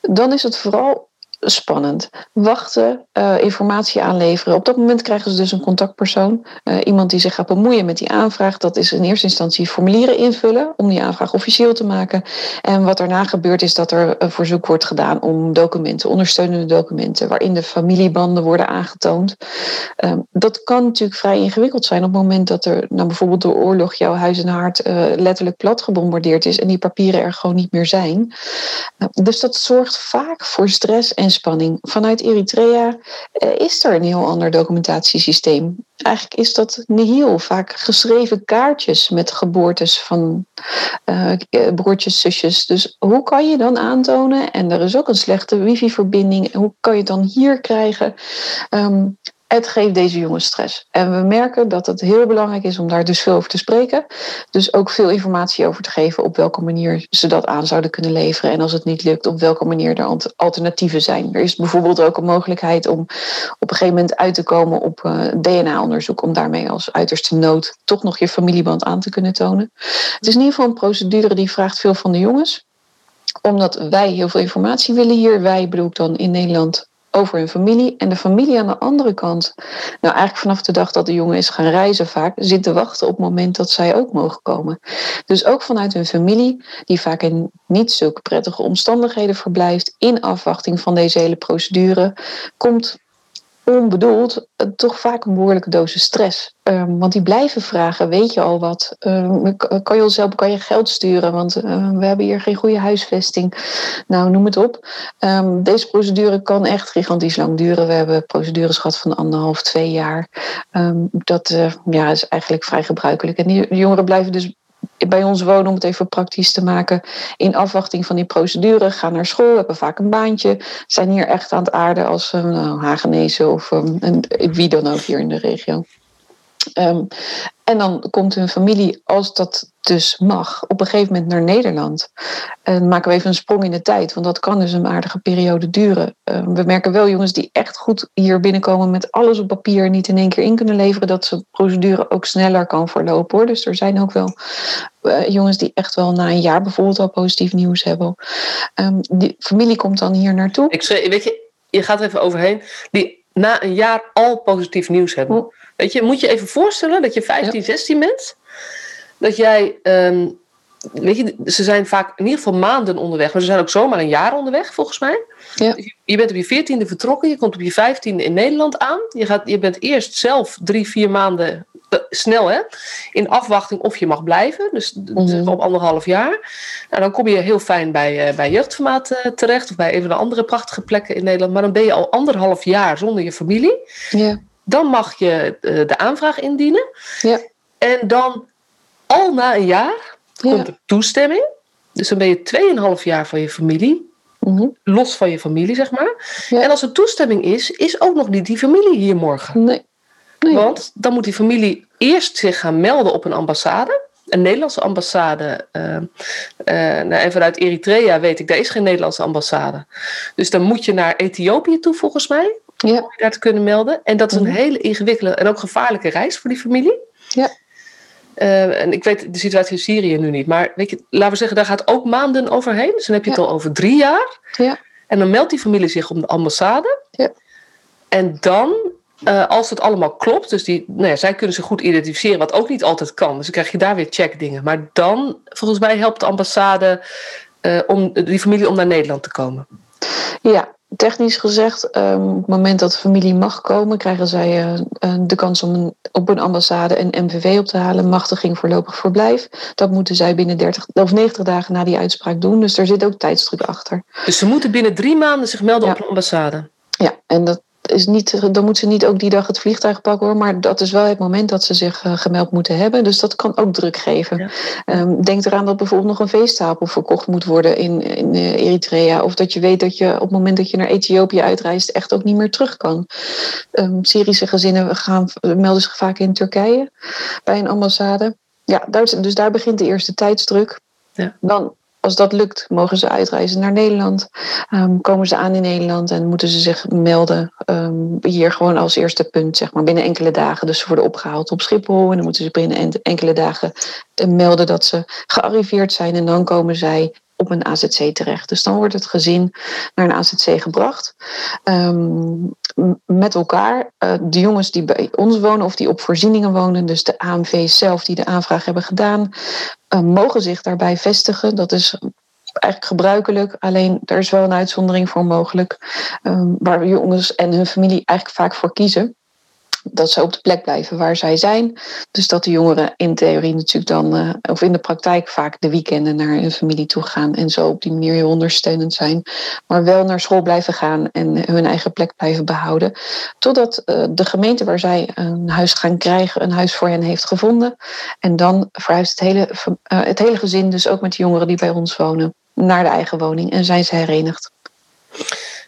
Dan is het vooral spannend. Wachten, eh, informatie aanleveren. Op dat moment krijgen ze dus een contactpersoon. eh, iemand die zich gaat bemoeien met die aanvraag. Dat is in eerste instantie formulieren invullen om die aanvraag officieel te maken. En wat daarna gebeurt is dat er een verzoek wordt gedaan om documenten, ondersteunende documenten, waarin de familiebanden worden aangetoond. Ehm, dat kan natuurlijk vrij ingewikkeld zijn op het moment dat er nou, bijvoorbeeld door oorlog jouw huis en haard eh, letterlijk plat gebombardeerd is en die papieren er gewoon niet meer zijn. Uh, Dus dat zorgt vaak voor stress en spanning. Vanuit Eritrea eh, is er een heel ander documentatiesysteem. Eigenlijk is dat nihil. Vaak geschreven kaartjes met geboortes van eh, broertjes, zusjes. Dus hoe kan je dan aantonen? En er is ook een slechte wifi-verbinding. Hoe kan je dan hier krijgen? Ehm, het geeft deze jongens stress. En we merken dat het heel belangrijk is om daar dus veel over te spreken. Dus ook veel informatie over te geven op welke manier ze dat aan zouden kunnen leveren. En als het niet lukt, op welke manier er alternatieven zijn. Er is bijvoorbeeld ook een mogelijkheid om op een gegeven moment uit te komen op eh, DNA-onderzoek. Om daarmee als uiterste nood toch nog je familieband aan te kunnen tonen. Het is in ieder geval een procedure die vraagt veel van de jongens omdat wij heel veel informatie willen hier. Wij bedoel ik dan in Nederland over hun familie. En de familie aan de andere kant, nou eigenlijk vanaf de dag dat de jongen is gaan reizen vaak, zit te wachten op het moment dat zij ook mogen komen. Dus ook vanuit hun familie, die vaak in niet zulke prettige omstandigheden verblijft, in afwachting van deze hele procedure, komt onbedoeld eh, toch vaak een behoorlijke dosis stress. Um, want die blijven vragen, weet je al wat? Um, kan je ons kan je geld sturen? Want uh, we hebben hier geen goede huisvesting. Nou, noem het op. Um, deze procedure kan echt gigantisch lang duren. We hebben procedures gehad van anderhalf, twee jaar. dat ja, is eigenlijk vrij gebruikelijk. En die jongeren blijven dus bij ons wonen, om het even praktisch te maken, in afwachting van die procedure, gaan naar school, hebben vaak een baantje, zijn hier echt aan het aarden als um, nou, Hagenezen of um, wie dan ook hier in de regio. Um, en dan komt hun familie, als dat dus mag, op een gegeven moment naar Nederland. En maken we even een sprong in de tijd, want dat kan dus een aardige periode duren. Uh, we merken wel jongens die echt goed hier binnenkomen met alles op papier en niet in één keer in kunnen leveren, dat de procedure ook sneller kan verlopen hoor. Dus er zijn ook wel uh, jongens die echt wel na een jaar bijvoorbeeld al positief nieuws hebben. Um, die familie komt dan hier naartoe. Ik schreef, weet je, je gaat er even overheen, die na een jaar al positief nieuws hebben. Oh. Weet je, moet je even voorstellen dat je 15, ja. 16 bent. Dat jij, um, weet je, ze zijn vaak in ieder geval maanden onderweg, maar ze zijn ook zomaar een jaar onderweg, volgens mij. Ja. Je bent op je 14e vertrokken, je komt op je 15e in Nederland aan. Je, gaat, je bent eerst zelf drie, vier maanden eh, snel hè, in afwachting of je mag blijven. Dus Mhm. op anderhalf jaar. Nou, dan kom je heel fijn bij, eh, bij jeugdformaat eh, terecht. Of bij een van de andere prachtige plekken in Nederland. Maar dan ben je al anderhalf jaar zonder je familie. Ja. Dan mag je eh, de aanvraag indienen. Ja. En dan al na een jaar Ja. komt er toestemming. Dus dan ben je 2,5 jaar van je familie. Mhm. Los van je familie, zeg maar. Ja. En als er toestemming is, is ook nog niet die familie hier morgen. Nee. nee. Want dan moet die familie eerst zich gaan melden op een ambassade. Een Nederlandse ambassade. eh, eh, nou, en vanuit Eritrea weet ik, daar is geen Nederlandse ambassade. Dus dan moet je naar Ethiopië toe, volgens mij. Ja. Om je daar te kunnen melden. En dat is een Mhm. hele ingewikkelde en ook gevaarlijke reis voor die familie. Ja. Eh, en ik weet de situatie in Syrië nu niet. Maar weet je, laten we zeggen, daar gaat ook maanden overheen. Dus dan heb je het al over drie jaar. Ja. En dan meldt die familie zich om de ambassade. Ja. En dan, eh, als het allemaal klopt, dus die, nou ja, zij kunnen zich goed identificeren, wat ook niet altijd kan. Dus dan krijg je daar weer checkdingen. Maar dan, volgens mij, helpt de ambassade eh, om die familie om naar Nederland te komen. Ja, technisch gezegd, ehm, op het moment dat de familie mag komen, krijgen zij eh, eh, de kans om een, op een ambassade een MVV op te halen, machtiging voorlopig verblijf. Dat moeten zij binnen 30 of 90 dagen na die uitspraak doen. Dus er zit ook tijdsdruk achter. Dus ze moeten binnen drie maanden zich melden Ja. op een ambassade. Ja, en dat is niet, dan moeten ze niet ook die dag het vliegtuig pakken hoor. Maar dat is wel het moment dat ze zich eh, gemeld moeten hebben. Dus dat kan ook druk geven. Ja. Ehm, denk eraan dat bijvoorbeeld nog een veestapel verkocht moet worden in, in eh, Eritrea. Of dat je weet dat je op het moment dat je naar Ethiopië uitreist echt ook niet meer terug kan. Ehm, Syrische gezinnen gaan, melden zich vaak in Turkije bij een ambassade. Ja, daar, dus daar begint de eerste tijdsdruk. Ja. Dan, als dat lukt, mogen ze uitreizen naar Nederland. Ehm, komen ze aan in Nederland en moeten ze zich melden ehm, hier gewoon als eerste punt, zeg maar, binnen enkele dagen. Dus ze worden opgehaald op Schiphol en dan moeten ze binnen en- enkele dagen eh, melden dat ze gearriveerd zijn en dan komen zij op een AZC terecht. Dus dan wordt het gezin naar een AZC gebracht. Ehm, m- met elkaar. eh, de jongens die bij ons wonen of die op voorzieningen wonen, dus de AMV zelf die de aanvraag hebben gedaan, eh, mogen zich daarbij vestigen. Dat is eigenlijk gebruikelijk, alleen er is wel een uitzondering voor mogelijk, ehm, waar jongens en hun familie eigenlijk vaak voor kiezen. Dat ze op de plek blijven waar zij zijn. Dus dat de jongeren in theorie natuurlijk dan, eh, of in de praktijk vaak de weekenden naar hun familie toe gaan. En zo op die manier heel ondersteunend zijn. Maar wel naar school blijven gaan en hun eigen plek blijven behouden. Totdat eh, de gemeente waar zij een huis gaan krijgen, een huis voor hen heeft gevonden. En dan verhuist het hele, eh, het hele gezin, dus ook met de jongeren die bij ons wonen, naar de eigen woning en zijn ze herenigd.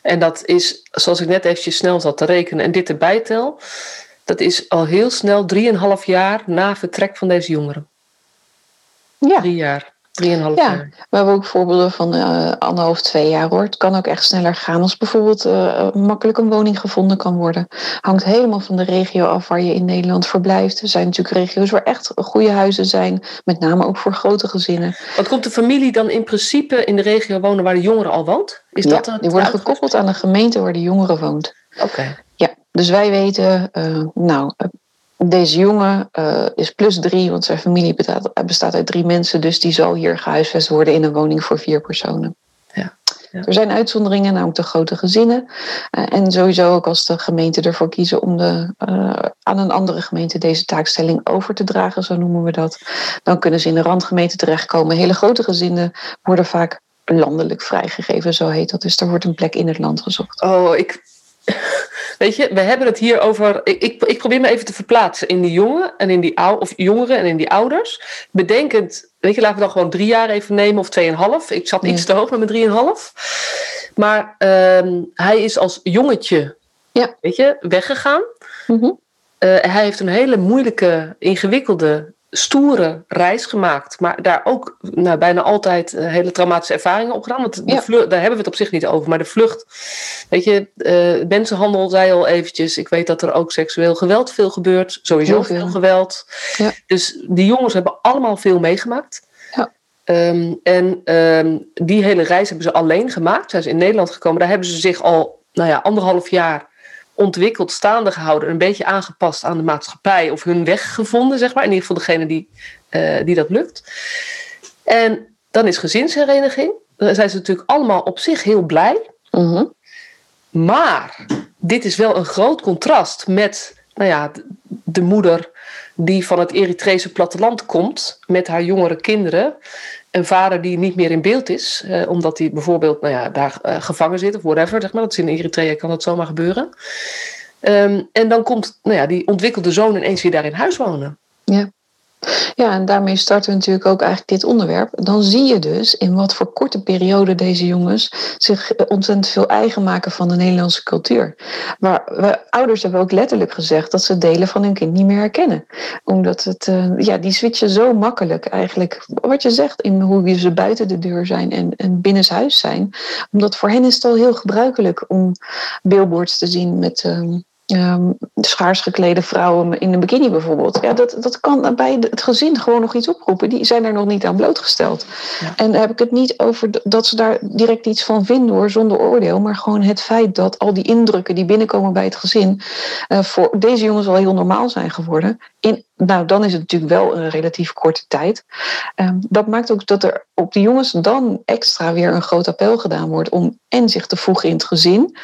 En dat is, zoals ik net eventjes snel zat te rekenen en dit erbij tel, dat is al heel snel 3,5 jaar na vertrek van deze jongeren. Ja. Drie jaar. Drieënhalf Ja. jaar. We hebben ook voorbeelden van eh anderhalf, twee jaar hoor. Het kan ook echt sneller gaan als bijvoorbeeld eh, makkelijk een woning gevonden kan worden. Hangt helemaal van de regio af waar je in Nederland verblijft. Er zijn natuurlijk regio's waar echt goede huizen zijn, met name ook voor grote gezinnen. Want komt de familie dan in principe in de regio wonen waar de jongere al woont? Is Ja, dat die worden gekoppeld aan de gemeente waar de jongere woont. Oké. Ja, dus wij weten, eh, nou, eh, deze jongen eh, is plus drie, want zijn familie bestaat, bestaat uit drie mensen, dus die zal hier gehuisvest worden in een woning voor vier personen. Ja, ja. Er zijn uitzonderingen, namelijk de grote gezinnen. En sowieso ook als de gemeente ervoor kiezen om de, aan een andere gemeente deze taakstelling over te dragen, zo noemen we dat. Dan kunnen ze in de randgemeente terechtkomen. Hele grote gezinnen worden vaak landelijk vrijgegeven, zo heet dat. Dus er wordt een plek in het land gezocht. Oh, ik. Weet je, we hebben het hier over. Ik, ik, probeer me even te verplaatsen in die jongen en in die ou, of jongeren en in die ouders. Bedenkend, weet je, laten we dan gewoon drie jaar even nemen of tweeënhalf. Ik zat iets te hoog met mijn drieënhalf. Maar ehm, hij is als jongetje, Ja. weet je, weggegaan. Mhm. Eh, hij heeft een hele moeilijke, ingewikkelde, stoere reis gemaakt. Maar daar ook nou, bijna altijd eh, hele traumatische ervaringen op gedaan. Want de Ja. vlucht, daar hebben we het op zich niet over. Maar de vlucht, weet je, eh, mensenhandel zei al eventjes. Ik weet dat er ook seksueel geweld veel gebeurt. Sowieso veel. veel. geweld. Ja. Dus die jongens hebben allemaal veel meegemaakt. Ja. Ehm, en ehm, die hele reis hebben ze alleen gemaakt. Zijn ze in Nederland gekomen. Daar hebben ze zich al nou ja, anderhalf jaar ontwikkeld, staande gehouden, een beetje aangepast aan de maatschappij of hun weg gevonden, zeg maar. In ieder geval degene die, eh, die dat lukt. En dan is gezinshereniging. Dan zijn ze natuurlijk allemaal op zich heel blij. Mhm. Maar dit is wel een groot contrast met nou ja, de moeder die van het Eritrese platteland komt met haar jongere kinderen. Een vader die niet meer in beeld is, eh, omdat hij bijvoorbeeld nou ja, daar eh, gevangen zit of whatever. Zeg maar. Dat is in Eritrea kan dat zomaar gebeuren. Um, en dan komt nou ja, die ontwikkelde zoon ineens weer daar in huis wonen. Ja. Ja, en daarmee starten we natuurlijk ook eigenlijk dit onderwerp. Dan zie je dus in wat voor korte periode deze jongens zich ontzettend veel eigen maken van de Nederlandse cultuur. Maar we, ouders hebben ook letterlijk gezegd dat ze delen van hun kind niet meer herkennen. Omdat het, uh, ja, die switchen zo makkelijk eigenlijk, wat je zegt, in hoe ze buiten de deur zijn en, en binnenshuis zijn. Omdat voor hen is het al heel gebruikelijk om billboards te zien met. Uh, um, schaars geklede vrouwen in een bikini bijvoorbeeld. Ja, dat, dat kan bij het gezin gewoon nog iets oproepen. Die zijn er nog niet aan blootgesteld. En heb ik het niet over dat ze daar direct iets van vinden hoor, zonder oordeel. Maar gewoon het feit dat al die indrukken die binnenkomen bij het gezin... Uh, voor deze jongens al heel normaal zijn geworden. In, nou, dan is het natuurlijk wel een relatief korte tijd. Um, dat maakt ook dat er op de jongens dan extra weer een groot appel gedaan wordt om en zich te voegen in het gezin. Uh,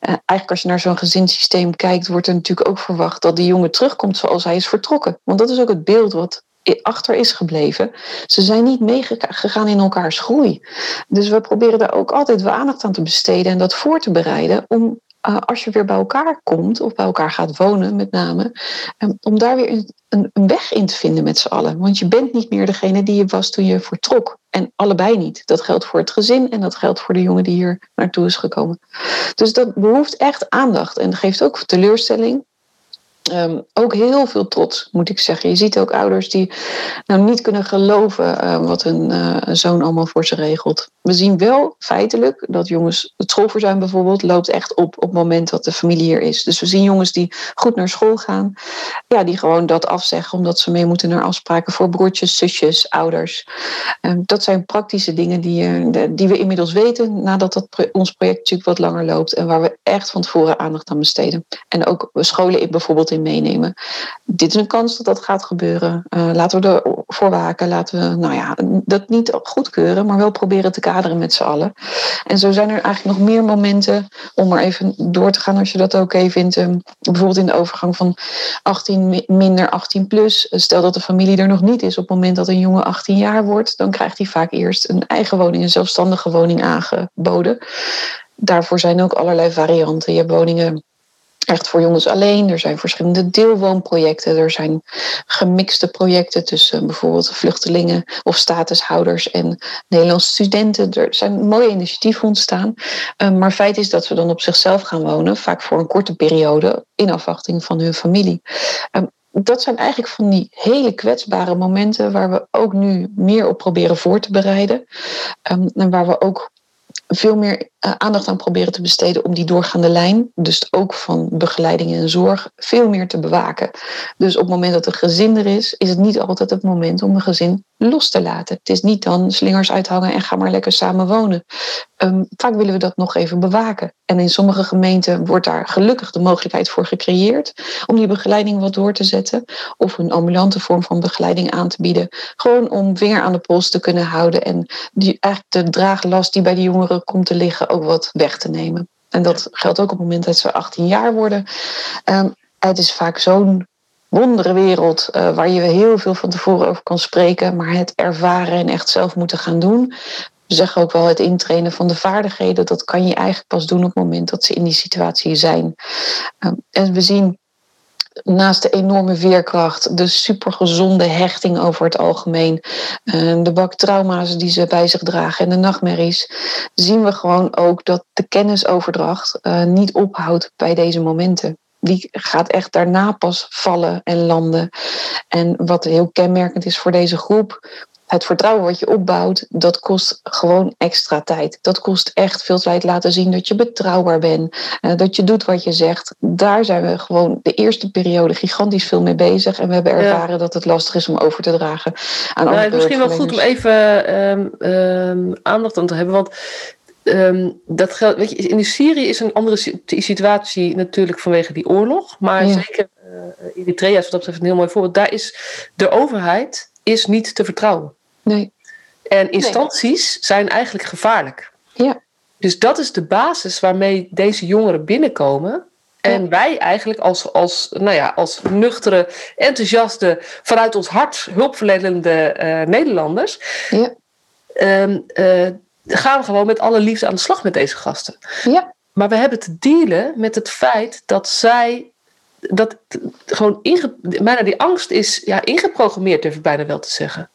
eigenlijk als je naar zo'n gezinssysteem kijkt, wordt er natuurlijk ook verwacht dat die jongen terugkomt zoals hij is vertrokken. Want dat is ook het beeld wat achter is gebleven. Ze zijn niet meegegaan in elkaars groei. Dus we proberen daar ook altijd aandacht aan te besteden en dat voor te bereiden om uh, als je weer bij elkaar komt, of bij elkaar gaat wonen met name, um, om daar weer een, een, een, weg in te vinden met z'n allen. Want je bent niet meer degene die je was toen je vertrok. En allebei niet. Dat geldt voor het gezin en dat geldt voor de jongen die hier naartoe is gekomen. Dus dat behoeft echt aandacht en geeft ook teleurstelling. Um, ook heel veel trots, moet ik zeggen. Je ziet ook ouders die nou niet kunnen geloven uh, wat hun uh, zoon allemaal voor ze regelt. We zien wel feitelijk dat jongens, het schoolverzuim bijvoorbeeld, loopt echt op op het moment dat de familie hier is. Dus we zien jongens die goed naar school gaan, ja, die gewoon dat afzeggen omdat ze mee moeten naar afspraken voor broertjes, zusjes, ouders. Um, dat zijn praktische dingen die, uh, die we inmiddels weten nadat dat ons project natuurlijk wat langer loopt en waar we echt van tevoren aandacht aan besteden. En ook scholen in meenemen. Dit is een kans dat dat gaat gebeuren. Uh, laten we ervoor waken. Laten we nou ja, dat niet goedkeuren, maar wel proberen te kaderen met z'n allen. En zo zijn er eigenlijk nog meer momenten om er even door te gaan als je dat oké okay vindt. Um, bijvoorbeeld in de overgang van 18 minder 18 plus. Stel dat de familie er nog niet is op het moment dat een jongen 18 jaar wordt, dan krijgt hij vaak eerst een eigen woning, een zelfstandige woning aangeboden. Daarvoor zijn ook allerlei varianten. Je woningen echt voor jongens alleen. Er zijn verschillende deelwoonprojecten. Er zijn gemixte projecten tussen bijvoorbeeld vluchtelingen of statushouders en Nederlandse studenten. Er zijn mooie initiatieven ontstaan. Ehm, maar feit is dat ze dan op zichzelf gaan wonen, vaak voor een korte periode, in afwachting van hun familie. Ehm, dat zijn eigenlijk van die hele kwetsbare momenten waar we ook nu meer op proberen voor te bereiden. Um, en waar we ook veel meer aandacht aan proberen te besteden om die doorgaande lijn, dus ook van begeleiding en zorg, veel meer te bewaken. Dus op het moment dat een gezin er is, is het niet altijd het moment om een gezin los te laten. Het is niet dan slingers uithangen en ga maar lekker samen wonen. Um, vaak willen we dat nog even bewaken. En in sommige gemeenten wordt daar gelukkig de mogelijkheid voor gecreëerd om die begeleiding wat door te zetten of een ambulante vorm van begeleiding aan te bieden. Gewoon om vinger aan de pols te kunnen houden en die, eigenlijk de draaglast die bij de jongeren komt te liggen ook wat weg te nemen. En dat geldt ook op het moment dat ze 18 jaar worden. Um, het is vaak zo'n wonderenwereld uh, waar je heel veel van tevoren over kan spreken, maar het ervaren en echt zelf moeten gaan doen. We zeggen ook wel het intrainen van de vaardigheden, dat kan je eigenlijk pas doen op het moment dat ze in die situatie zijn. Um, en we zien naast de enorme veerkracht, de supergezonde hechting over het algemeen, ehm, de bak trauma's die ze bij zich dragen en de nachtmerries, zien we gewoon ook dat de kennisoverdracht uh, niet ophoudt bij deze momenten. Die gaat echt daarna pas vallen en landen. En wat heel kenmerkend is voor deze groep, het vertrouwen wat je opbouwt, dat kost gewoon extra tijd. Dat kost echt veel tijd laten zien dat je betrouwbaar bent, uh, dat je doet wat je zegt. Daar zijn we gewoon de eerste periode gigantisch veel mee bezig. En we hebben ervaren ja. dat het lastig is om over te dragen aan nou, andere Misschien wel goed om even um, um, aandacht aan te hebben. Want Um, dat geldt, weet je, in Syrië is een andere situatie natuurlijk vanwege die oorlog. Maar ja. zeker uh, Eritrea is wat dat betreft een heel mooi voorbeeld. Daar is de overheid is niet te vertrouwen. Nee. En instanties nee. zijn eigenlijk gevaarlijk. Ja. Dus dat is de basis waarmee deze jongeren binnenkomen. En wij eigenlijk als, als, nou ja, als nuchtere, enthousiaste, vanuit ons hart hulpverlenende uh, Nederlanders, ja. um, uh, gaan gewoon met alle liefde aan de slag met deze gasten. Ja. Maar we hebben te dealen met het feit dat zij dat gewoon inge, bijna die angst is ja, ingeprogrammeerd, durf ik bijna wel te zeggen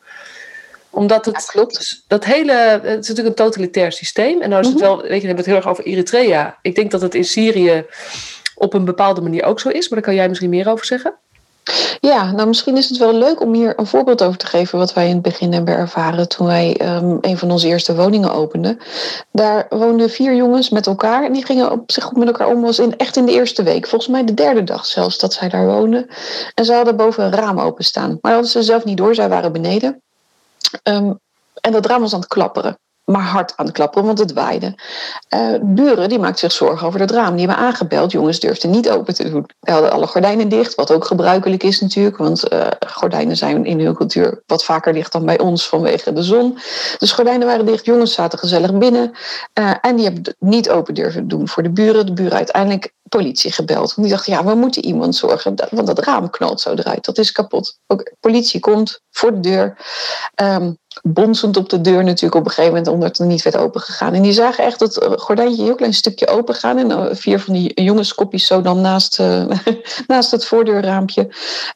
omdat het klopt. Dat hele, het is natuurlijk een totalitair systeem. En nou is het mhm. wel, weet je, we hebben het heel erg over Eritrea. Ik denk dat het in Syrië op een bepaalde manier ook zo is, maar daar kan jij misschien meer over zeggen. Ja, nou misschien is het wel leuk om hier een voorbeeld over te geven wat wij in het begin hebben ervaren toen wij um, een van onze eerste woningen openden. Daar woonden vier jongens met elkaar en die gingen op zich goed met elkaar om. was in, echt in de eerste week, volgens mij de derde dag zelfs dat zij daar woonden. En ze hadden boven een raam openstaan, maar hadden ze zelf niet door, zij waren beneden. Um, en dat raam was aan het klapperen maar hard aan het klapperen, want het waaide. Uh, buren die maakten zich zorgen over het raam. Die hebben aangebeld. Jongens durfden niet open te doen. We hadden alle gordijnen dicht, wat ook gebruikelijk is natuurlijk. Want uh, gordijnen zijn in hun cultuur wat vaker dicht dan bij ons vanwege de zon. Dus gordijnen waren dicht. Jongens zaten gezellig binnen. Uh, en die hebben het niet open durven doen voor de buren. De buren uiteindelijk politie gebeld. Want die dachten, ja, we moeten iemand zorgen. Want dat raam knalt zo eruit. Dat is kapot. Ook politie komt voor de deur. Um, bonsend op de deur natuurlijk op een gegeven moment, omdat het niet werd opengegaan. En die zagen echt het gordijntje heel klein stukje open gaan. En eh, vier van die jongenskopjes zo dan naast, uh, (laughs) naast het voordeurraampje.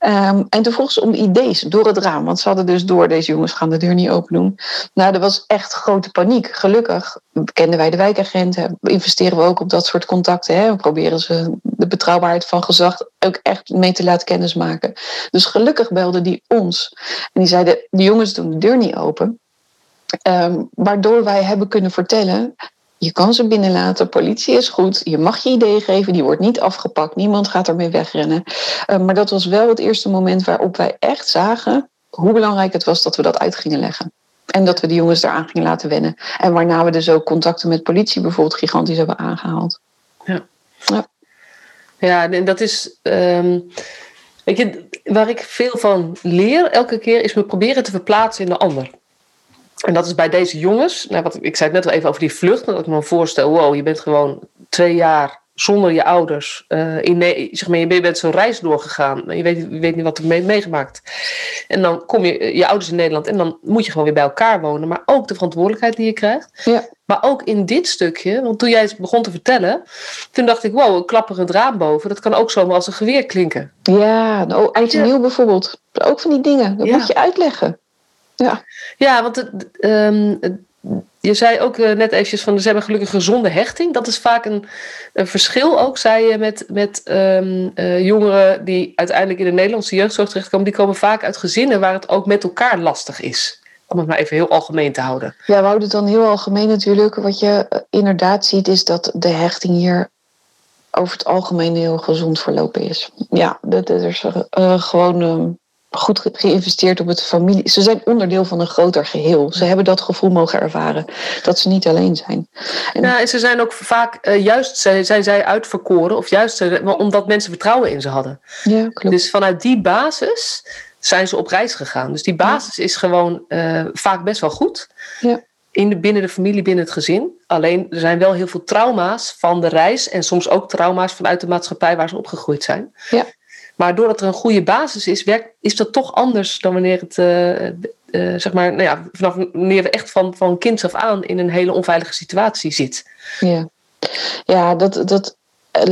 Um, en toen vroeg ze om idee's door het raam. Want ze hadden dus door, deze jongens gaan de deur niet open doen. Nou, er was echt grote paniek. Gelukkig kenden wij de wijkagenten. Investeren we ook op dat soort contacten. Hè. We proberen ze de betrouwbaarheid van gezag ook echt mee te laten kennismaken. Dus gelukkig belden die ons. En die zeiden, de jongens doen de deur niet open. Um, waardoor wij hebben kunnen vertellen, je kan ze binnenlaten, politie is goed, je mag je idee geven, die wordt niet afgepakt, niemand gaat ermee wegrennen. Um, maar dat was wel het eerste moment waarop wij echt zagen hoe belangrijk het was dat we dat uit gingen leggen. En dat we de jongens daaraan gingen laten wennen. En waarna we dus ook contacten met politie bijvoorbeeld gigantisch hebben aangehaald. Ja. Ja, ja en dat is. Um, weet je, waar ik veel van leer elke keer is me proberen te verplaatsen in de ander. En dat is bij deze jongens. Nou, wat, ik zei het net al even over die vlucht. Dat ik me voorstel: wow, je bent gewoon twee jaar zonder je ouders. Uh, in, zeg maar, je bent zo'n reis doorgegaan. Je weet, je weet niet wat er mee, meegemaakt. En dan kom je je ouders in Nederland en dan moet je gewoon weer bij elkaar wonen. Maar ook de verantwoordelijkheid die je krijgt. Ja. Maar ook in dit stukje, want toen jij het begon te vertellen, toen dacht ik, wow, een klapperend raam boven, dat kan ook zomaar als een geweer klinken. Ja, nou, oud en nieuw bijvoorbeeld. Ook van die dingen, dat moet je uitleggen. Ja, ja want het, um, je zei ook eh, net eventjes van ze hebben gelukkig gezonde hechting. Dat is vaak een, verschil ook, zei je, met, met um, uh, jongeren die uiteindelijk in de Nederlandse jeugdzorg terechtkomen. Die komen vaak uit gezinnen waar het ook met elkaar lastig is. Om het maar even heel algemeen te houden. Ja, we houden het dan heel algemeen natuurlijk. Wat je eh, inderdaad ziet is dat de hechting hier over het algemeen heel gezond verlopen is. Ja, dat is gewoon... Uh, goed geïnvesteerd op het familie. Ze zijn onderdeel van een groter geheel. Ze hebben dat gevoel mogen ervaren dat ze niet alleen zijn. En ja, en ze zijn ook vaak uh, juist zijn, zijn zij uitverkoren, of juist omdat mensen vertrouwen in ze hadden. Ja, klopt. Dus vanuit die basis zijn ze op reis gegaan. Dus die basis is gewoon uh, vaak best wel goed. Ja. In de, binnen de familie, binnen het gezin. Alleen er zijn wel heel veel trauma's van de reis en soms ook trauma's vanuit de maatschappij waar ze opgegroeid zijn. Ja. Maar doordat er een goede basis is, werkt, is dat toch anders dan wanneer het, uh, uh, zeg maar, nou ja, vanaf wanneer we echt van, van kinds af aan in een hele onveilige situatie zit. Ja, ja dat, dat,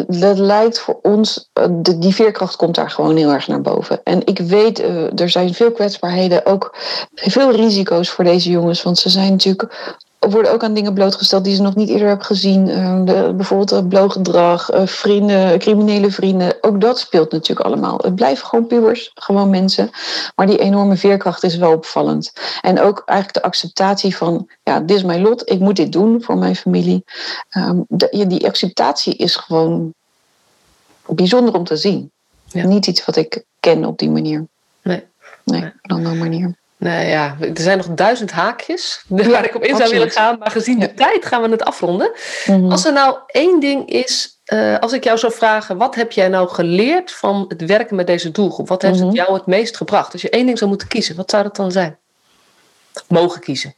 dat lijkt voor ons, die veerkracht komt daar gewoon heel erg naar boven. En ik weet, er zijn veel kwetsbaarheden, ook veel risico's voor deze jongens. Want ze zijn natuurlijk worden ook aan dingen blootgesteld die ze nog niet eerder hebben gezien. Uh, de, bijvoorbeeld blooggedrag, uh, vrienden, criminele vrienden. Ook dat speelt natuurlijk allemaal. Het blijven gewoon pubers, gewoon mensen. Maar die enorme veerkracht is wel opvallend. En ook eigenlijk de acceptatie van, ja, dit is mijn lot, ik moet dit doen voor mijn familie. Um, de, die acceptatie is gewoon bijzonder om te zien. Ja. Niet iets wat ik ken op die manier. Nee. Nee, op een andere manier. Nou ja, er zijn nog duizend haakjes (laughs) ja, waar ik op in absoluut. zou willen gaan. Maar gezien de tijd gaan we het afronden. Mm -hmm. Als er nou één ding is, uh, als ik jou zou vragen, wat heb jij nou geleerd van het werken met deze doelgroep? Wat heeft mm -hmm. het jou het meest gebracht? Als je één ding zou moeten kiezen, wat zou dat dan zijn? Mogen kiezen.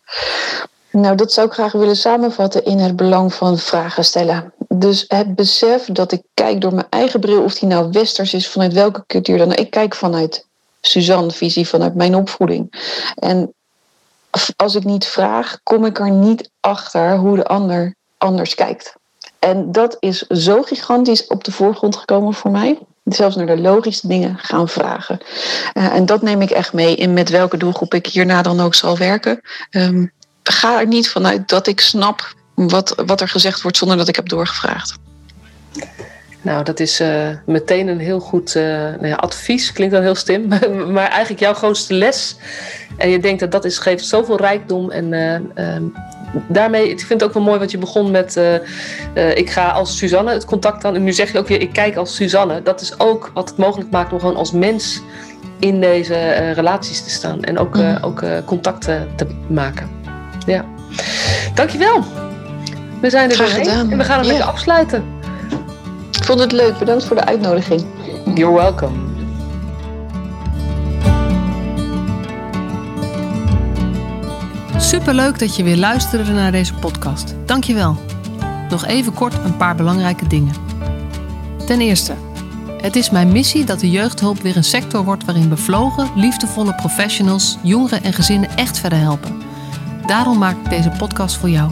Nou, dat zou ik graag willen samenvatten in het belang van vragen stellen. dus het besef dat ik kijk door mijn eigen bril, of die nou westers is, vanuit welke cultuur dan. Ik kijk vanuit Suzanne-visie, vanuit mijn opvoeding. En als ik niet vraag, kom ik er niet achter hoe de ander anders kijkt. En dat is zo gigantisch op de voorgrond gekomen voor mij. Zelfs naar de logische dingen gaan vragen. Uh, en dat neem ik echt mee in met welke doelgroep ik hierna dan ook zal werken. Um, ga er niet vanuit dat ik snap wat, wat er gezegd wordt zonder dat ik heb doorgevraagd. Nou, dat is uh, meteen een heel goed uh, nou ja, advies. Klinkt dan heel slim, (laughs) maar eigenlijk jouw grootste les. En je denkt dat dat is, geeft zoveel rijkdom. En uh, daarmee, ik vind het ook wel mooi wat je begon met. ik ga als Suzanne het contact aan. En nu zeg je ook weer, ik kijk als Suzanne. Dat is ook wat het mogelijk maakt om gewoon als mens in deze relaties te staan. En ook, mm. ook contacten te maken. Ja. Dankjewel. We zijn er weer en we gaan het lekker afsluiten. Ik vond het leuk. Bedankt voor de uitnodiging. You're welcome. Superleuk dat je weer luisterde naar deze podcast. Dankjewel. Nog even kort een paar belangrijke dingen. Ten eerste, het is mijn missie dat de jeugdhulp weer een sector wordt waarin bevlogen, liefdevolle professionals jongeren en gezinnen echt verder helpen. Daarom maak ik deze podcast voor jou.